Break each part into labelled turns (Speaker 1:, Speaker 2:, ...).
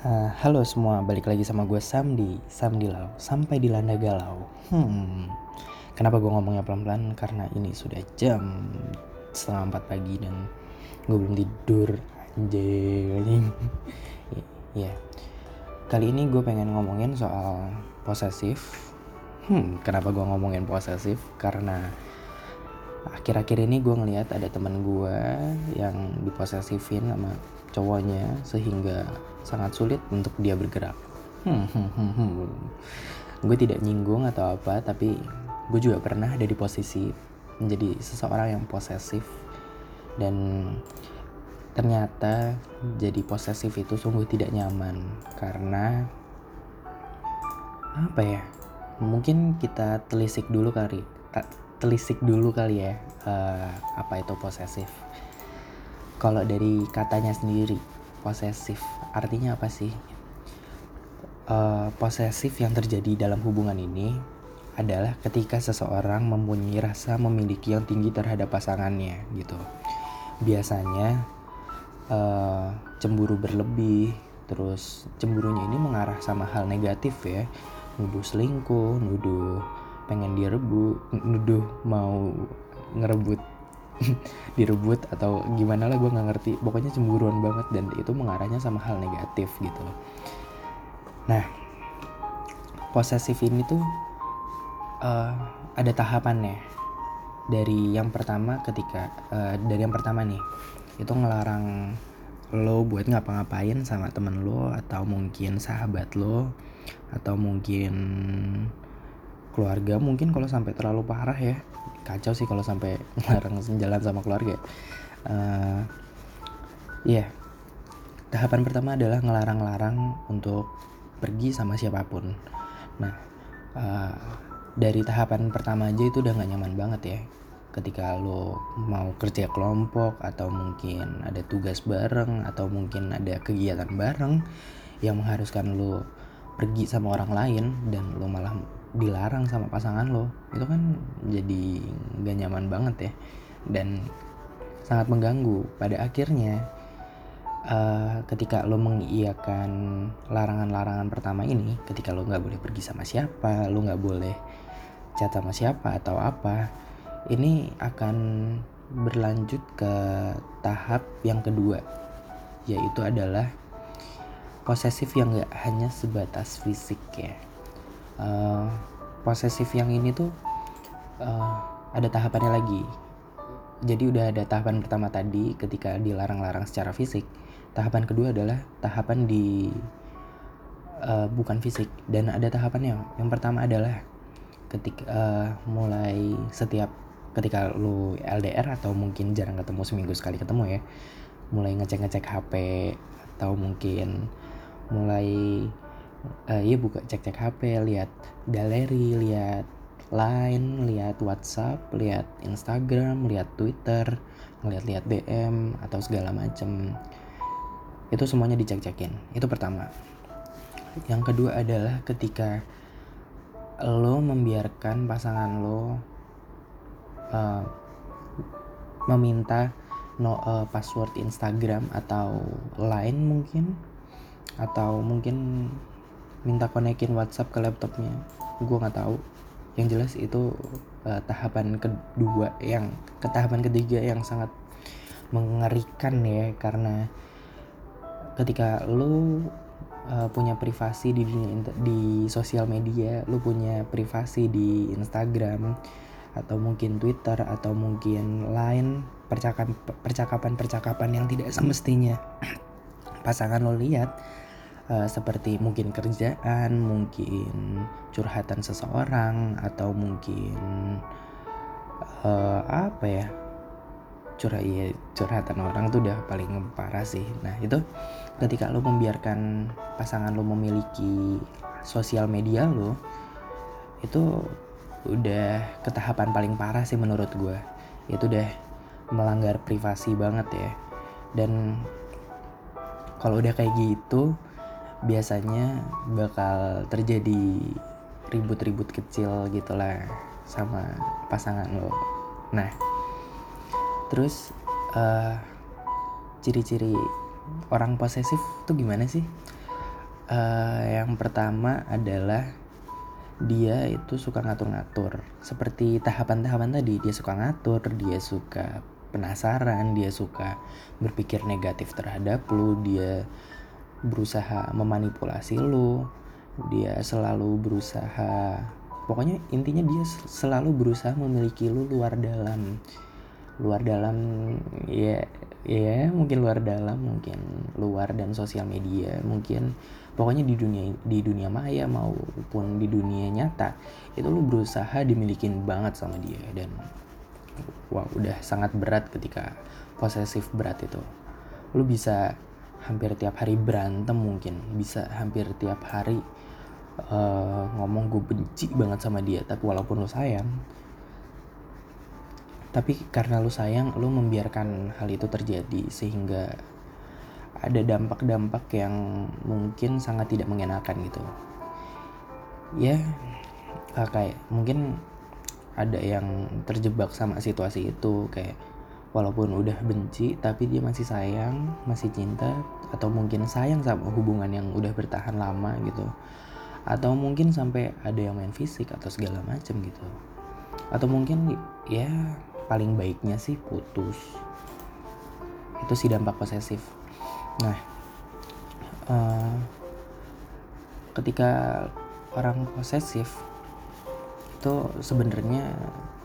Speaker 1: Uh, halo semua, balik lagi sama gue Samdi, Samdi Lau, sampai dilanda galau. Hmm, kenapa gue ngomongnya pelan-pelan? Karena ini sudah jam setengah empat pagi dan gue belum tidur. Anjing. ya, yeah. kali ini gue pengen ngomongin soal posesif. Hmm, kenapa gue ngomongin posesif? Karena akhir-akhir ini gue ngeliat ada teman gue yang diposesifin sama cowoknya sehingga sangat sulit untuk dia bergerak. Hmm, hmm, hmm. Gue tidak nyinggung atau apa, tapi gue juga pernah ada di posisi menjadi seseorang yang posesif dan ternyata jadi posesif itu sungguh tidak nyaman karena apa ya? Mungkin kita telisik dulu kali, telisik dulu kali ya uh, apa itu posesif. Kalau dari katanya sendiri, posesif artinya apa sih? Uh, posesif yang terjadi dalam hubungan ini adalah ketika seseorang mempunyai rasa memiliki yang tinggi terhadap pasangannya gitu. Biasanya uh, cemburu berlebih, terus cemburunya ini mengarah sama hal negatif ya, nuduh selingkuh, nuduh pengen direbut, nuduh mau ngerebut direbut atau gimana lah gue nggak ngerti. Pokoknya cemburuan banget dan itu mengarahnya sama hal negatif gitu nah posesif ini tuh uh, ada tahapannya. Dari yang pertama ketika uh, dari yang pertama nih itu ngelarang lo buat ngapa-ngapain sama temen lo atau mungkin sahabat lo atau mungkin keluarga mungkin kalau sampai terlalu parah ya kacau sih kalau sampai ngelarang jalan sama keluarga uh, ya yeah. tahapan pertama adalah ngelarang-larang untuk pergi sama siapa pun. Nah uh, dari tahapan pertama aja itu udah gak nyaman banget ya. Ketika lo mau kerja kelompok atau mungkin ada tugas bareng atau mungkin ada kegiatan bareng yang mengharuskan lo pergi sama orang lain dan lo malah dilarang sama pasangan lo. Itu kan jadi gak nyaman banget ya. Dan sangat mengganggu. Pada akhirnya uh, ketika lo mengiyakan larangan-larangan pertama ini ketika lo nggak boleh pergi sama siapa lo nggak boleh chat sama siapa atau apa ini akan berlanjut ke tahap yang kedua yaitu adalah posesif yang gak hanya sebatas fisik ya uh, posesif yang ini tuh uh, ada tahapannya lagi. Jadi udah ada tahapan pertama tadi ketika dilarang-larang secara fisik. Tahapan kedua adalah tahapan di uh, bukan fisik dan ada tahapannya. Yang pertama adalah ketika uh, mulai setiap ketika lu LDR atau mungkin jarang ketemu seminggu sekali ketemu ya mulai ngecek-ngecek HP atau mungkin mulai uh, ya buka cek-cek HP lihat galeri lihat line lihat WhatsApp lihat Instagram lihat Twitter ngeliat-lihat DM atau segala macem. Itu semuanya dicek-cekin. Itu pertama. Yang kedua adalah ketika lo membiarkan pasangan lo uh, meminta no uh, password Instagram atau Line mungkin atau mungkin minta konekin WhatsApp ke laptopnya. Gue nggak tahu. Yang jelas itu uh, tahapan kedua yang ke tahapan ketiga yang sangat mengerikan ya karena ketika lu uh, punya privasi di dunia di sosial media lu punya privasi di Instagram atau mungkin Twitter atau mungkin lain percakapan percakapan percakapan yang tidak semestinya pasangan lo lihat uh, seperti mungkin kerjaan, mungkin curhatan seseorang atau mungkin uh, apa ya? Curhat ya curhatan orang tuh udah paling parah sih. Nah itu ketika lo membiarkan pasangan lo memiliki sosial media lo itu udah ketahapan paling parah sih menurut gue itu udah melanggar privasi banget ya. Dan kalau udah kayak gitu biasanya bakal terjadi ribut-ribut kecil gitulah sama pasangan lo. Nah, terus eh, ciri-ciri orang posesif tuh gimana sih? uh, yang pertama adalah dia itu suka ngatur-ngatur seperti tahapan-tahapan tadi dia suka ngatur dia suka penasaran dia suka berpikir negatif terhadap lu dia berusaha memanipulasi lu. Dia selalu berusaha pokoknya intinya dia selalu berusaha memiliki lu luar dalam. Luar dalam ya ya mungkin luar dalam mungkin luar dan sosial media mungkin pokoknya di dunia di dunia maya maupun di dunia nyata itu lu berusaha dimilikin banget sama dia dan wah udah sangat berat ketika posesif berat itu. Lu bisa hampir tiap hari berantem mungkin. Bisa hampir tiap hari uh, ngomong gue benci banget sama dia tapi walaupun lu sayang. Tapi karena lu sayang lu membiarkan hal itu terjadi sehingga ada dampak-dampak yang mungkin sangat tidak mengenakan gitu. Ya kayak mungkin ada yang terjebak sama situasi itu kayak walaupun udah benci tapi dia masih sayang masih cinta atau mungkin sayang sama hubungan yang udah bertahan lama gitu. Atau mungkin sampai ada yang main fisik atau segala macam gitu. Atau mungkin ya paling baiknya sih putus. Itu sih dampak posesif. Nah uh, ketika orang posesif itu sebenarnya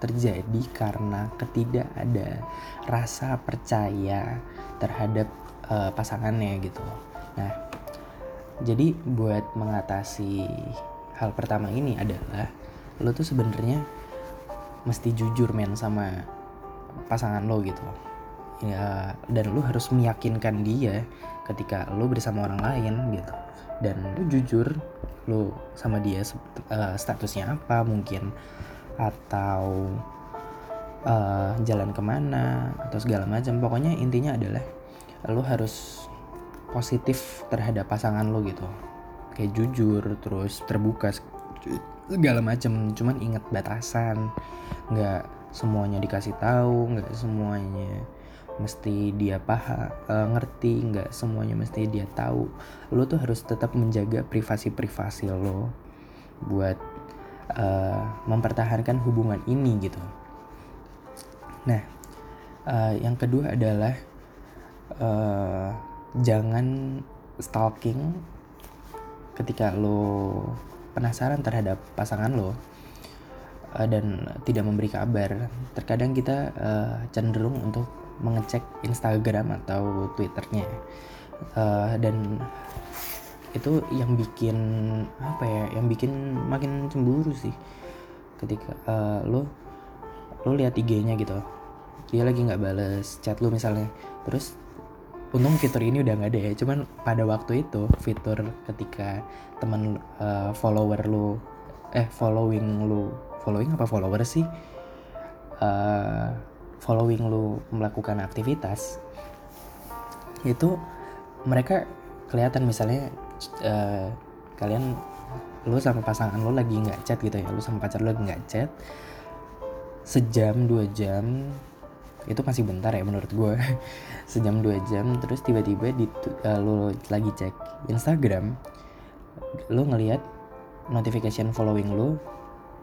Speaker 1: terjadi karena ketidak ada rasa percaya terhadap uh, pasangannya gitu. Nah, jadi buat mengatasi hal pertama ini adalah lo tuh sebenarnya mesti jujur men sama pasangan lo gitu ya dan lo harus meyakinkan dia ketika lo bersama orang lain gitu dan lo jujur lo sama dia uh, statusnya apa mungkin atau uh, jalan ke mana atau segala macam. Pokoknya intinya adalah lo harus positif terhadap pasangan lo gitu. Kayak jujur terus terbuka segala macam. Cuman ingat batasan. Nggak semuanya dikasih tahu nggak semuanya mesti dia paham uh, ngerti nggak semuanya mesti dia tahu. Lo tuh harus tetap menjaga privasi privasi lo buat uh, mempertahankan hubungan ini gitu. Nah uh, yang kedua adalah uh, jangan stalking ketika lo penasaran terhadap pasangan lo uh, dan tidak memberi kabar, terkadang kita uh, cenderung untuk mengecek Instagram atau Twitternya. Uh, dan itu yang bikin apa ya yang bikin makin cemburu sih. Ketika uh, lo lo lihat IG-nya gitu. Dia lagi nggak bales chat lo misalnya. Terus untung fitur ini udah nggak ada ya. Cuman pada waktu itu fitur ketika teman uh, follower lu eh following lu following apa follower sih? Uh, following lu melakukan aktivitas itu mereka kelihatan misalnya uh, kalian lu sama pasangan lu lagi nggak chat gitu ya? Lu sama pacar lu nggak chat? Sejam dua jam itu masih bentar ya menurut gue sejam dua jam terus tiba-tiba di uh, lo lagi cek Instagram lo ngelihat notification following lo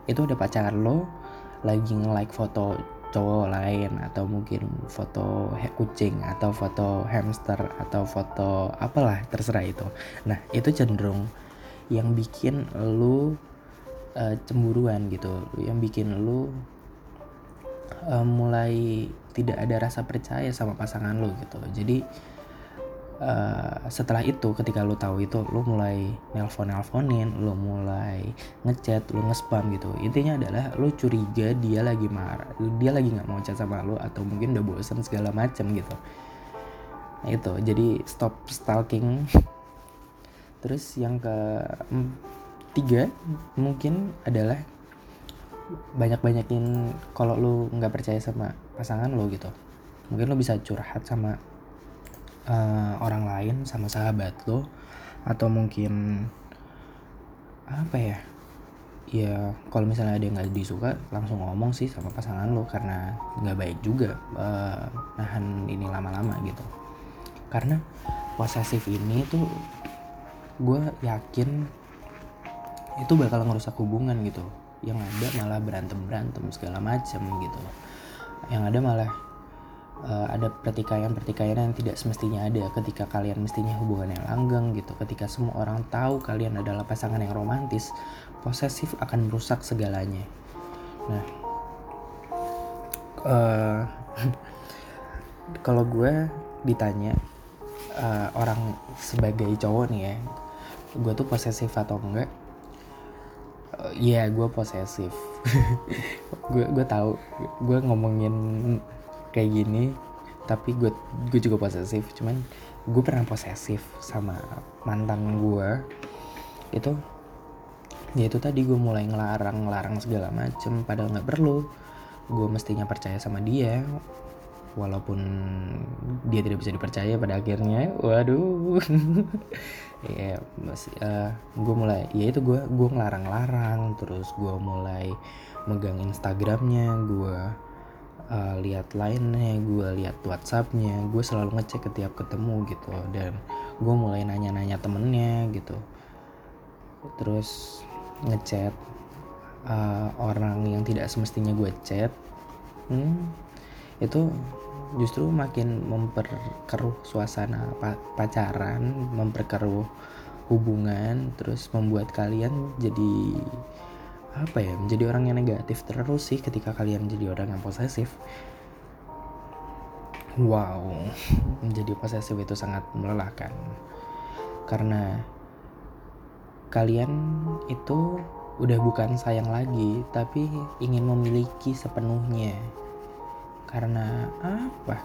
Speaker 1: itu ada pacar lo lagi nge-like foto cowok lain atau mungkin foto kucing atau foto hamster atau foto apalah terserah itu. Nah itu cenderung yang bikin lu uh, cemburuan gitu. Yang bikin lu uh, mulai tidak ada rasa percaya sama pasangan lo gitu. Jadi uh, setelah itu ketika lo tahu itu lo mulai nelpon nelponin lo mulai ngechat lo ngespam gitu. Intinya adalah lo curiga dia lagi marah dia lagi nggak mau chat sama lo atau mungkin udah bosan segala macam gitu. Nah itu. Jadi stop stalking. Terus yang ke tiga mungkin adalah banyak-banyakin kalau lu nggak percaya sama pasangan lo gitu. Mungkin lo bisa curhat sama uh, orang lain sama sahabat lo atau mungkin apa ya ya kalau misalnya ada yang nggak disuka langsung ngomong sih sama pasangan lo karena nggak baik juga uh, nahan ini lama-lama gitu. Karena posesif ini tuh gue yakin itu bakal ngerusak hubungan gitu. Yang ada malah berantem berantem segala macem gitu. Yang ada malah uh, ada pertikaian-pertikaian yang tidak semestinya ada. Ketika kalian mestinya hubungan yang langgeng gitu ketika semua orang tahu kalian adalah pasangan yang romantis posesif akan merusak segalanya. Nah uh, kalau gue ditanya uh, orang sebagai cowok nih ya gue tuh posesif atau enggak? Iya, yeah, gue posesif. gue gue tahu, gue ngomongin kayak gini, tapi gue gue juga posesif. Cuman gue pernah posesif sama mantan gue. Itu ya itu tadi gue mulai ngelarang ngelarang segala macem padahal nggak perlu gue mestinya percaya sama dia walaupun dia tidak bisa dipercaya pada akhirnya waduh ya masih uh, gue mulai ya itu gue gue ngelarang-larang terus gue mulai megang Instagramnya gue uh, lihat lainnya gue lihat WhatsAppnya gue selalu ngecek setiap ketemu gitu. Dan gue mulai nanya-nanya temennya gitu. Terus ngechat uh, orang yang tidak semestinya gue chat hmm, itu justru makin memperkeruh suasana pacaran, memperkeruh hubungan, terus membuat kalian jadi apa ya, menjadi orang yang negatif terus sih ketika kalian menjadi orang yang posesif. Wow, menjadi posesif itu sangat melelahkan. Karena kalian itu udah bukan sayang lagi, tapi ingin memiliki sepenuhnya karena apa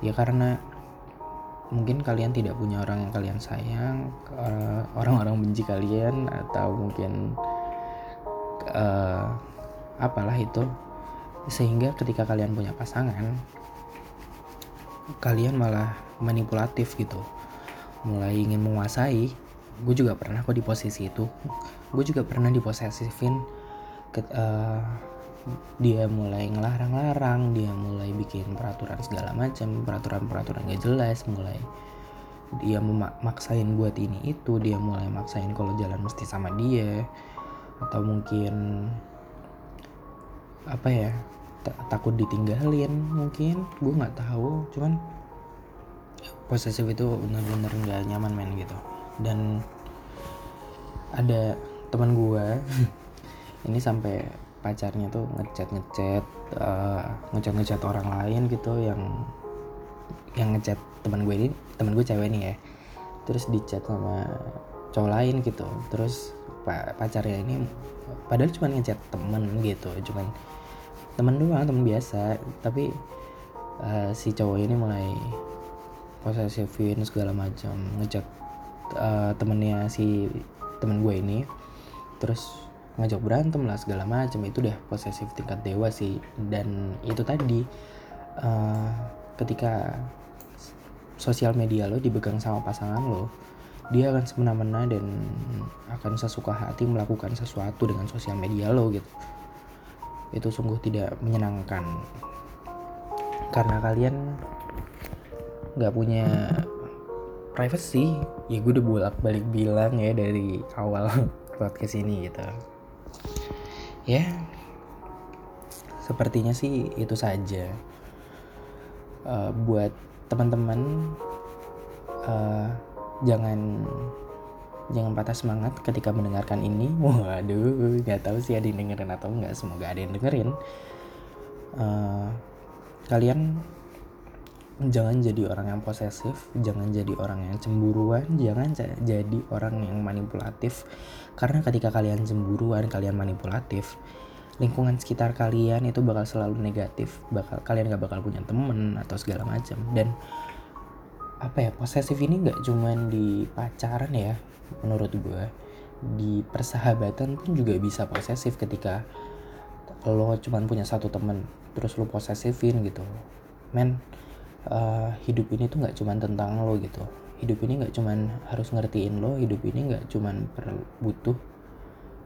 Speaker 1: ya karena mungkin kalian tidak punya orang yang kalian sayang uh, orang-orang benci kalian atau mungkin uh, apalah itu. Sehingga ketika kalian punya pasangan kalian malah manipulatif gitu. Mulai ingin menguasai. Gue juga pernah kok di posisi itu. Gue juga pernah diposesifin ke, uh, dia mulai ngelarang-larang dia mulai bikin peraturan segala macam peraturan-peraturan gak jelas mulai dia memaksain buat ini itu dia mulai maksain kalau jalan mesti sama dia atau mungkin apa ya takut ditinggalin mungkin gue nggak tahu. Cuman posesif itu bener-bener nggak nyaman main gitu. Dan ada teman gue ini sampai pacarnya tuh ngechat ngechat uh, ngechat ngechat orang lain gitu yang yang ngechat teman gue ini teman gue cewek nih ya. Terus dicat sama cowok lain gitu. Terus pacarnya ini padahal cuma ngechat temen gitu cuman temen doang temen biasa. Tapi uh, si cowok ini mulai posesifin segala macam ngechat uh, temennya si temen gue ini. Terus ngajak berantem lah segala macam itu deh posesif tingkat dewa sih. Dan itu tadi uh, ketika sosial media lo dipegang sama pasangan lo dia akan semena-mena dan akan sesuka hati melakukan sesuatu dengan sosial media lo gitu. Itu sungguh tidak menyenangkan. Karena kalian nggak punya privacy ya gue udah bolak balik bilang ya dari awal podcast ini gitu. Ya sepertinya sih itu saja. Uh, buat teman-teman uh, jangan jangan patah semangat ketika mendengarkan ini waduh nggak tahu sih ada yang dengerin atau enggak semoga ada yang dengerin uh, kalian jangan jadi orang yang posesif, jangan jadi orang yang cemburuan, jangan jadi orang yang manipulatif. Karena ketika kalian cemburuan, kalian manipulatif, lingkungan sekitar kalian itu bakal selalu negatif. Bakal kalian gak bakal punya temen atau segala macam. Dan apa ya posesif ini nggak cuman di pacaran ya, menurut gue di persahabatan pun juga bisa posesif ketika lo cuman punya satu temen terus lo posesifin gitu. Men uh, hidup ini tuh nggak cuman tentang lo gitu. Hidup ini nggak cuman harus ngertiin lo hidup ini nggak cuman butuh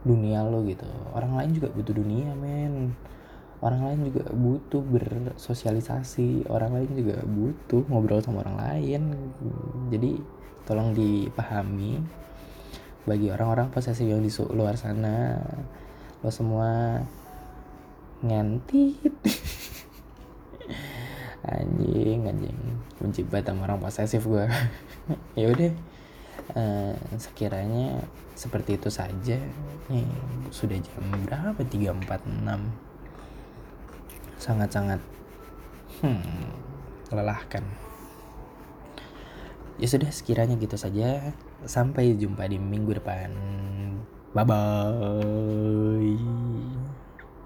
Speaker 1: dunia lo gitu. Orang lain juga butuh dunia men orang lain juga butuh bersosialisasi orang lain juga butuh ngobrol sama orang lain. Jadi tolong dipahami bagi orang-orang posesif yang di luar sana. Lo semua ngentit anjing anjing. Benci banget sama orang posesif gue ya udah. Uh, sekiranya seperti itu saja nih sudah jam berapa? 3.46 sangat-sangat hmm, melelahkan. Ya sudah sekiranya gitu saja. Sampai jumpa di minggu depan. Bye bye